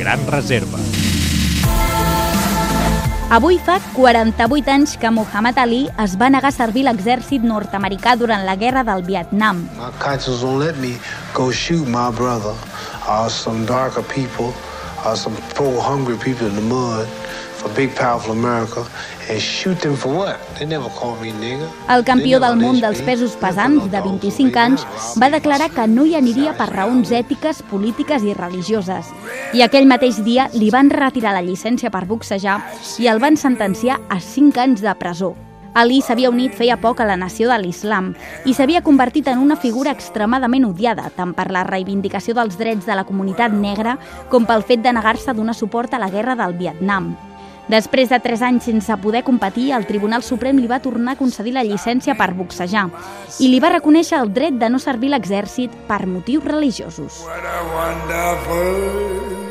Gran Reserva. Avui fa 48 anys que Muhammad Ali es va negar a servir l'exèrcit nord-americà durant la guerra del Vietnam. My conscience won't let me go shoot my brother or some darker people or some poor hungry people in the mud for big powerful America and shoot them for what? They never called me nigger. El campió del món dels pesos pesants de dogs 25 over anys va declarar que no hi aniria per raons ètiques, polítiques i religioses. I aquell mateix dia li van retirar la llicència per boxejar i el van sentenciar a 5 anys de presó. Ali s'havia unit feia poc a la nació de l'islam i s'havia convertit en una figura extremadament odiada, tant per la reivindicació dels drets de la comunitat negra com pel fet de negar-se a donar suport a la guerra del Vietnam. Després de 3 anys sense poder competir, el Tribunal Suprem li va tornar a concedir la llicència per boxejar i li va reconèixer el dret de no servir l'exèrcit per motius religiosos. What a wonderful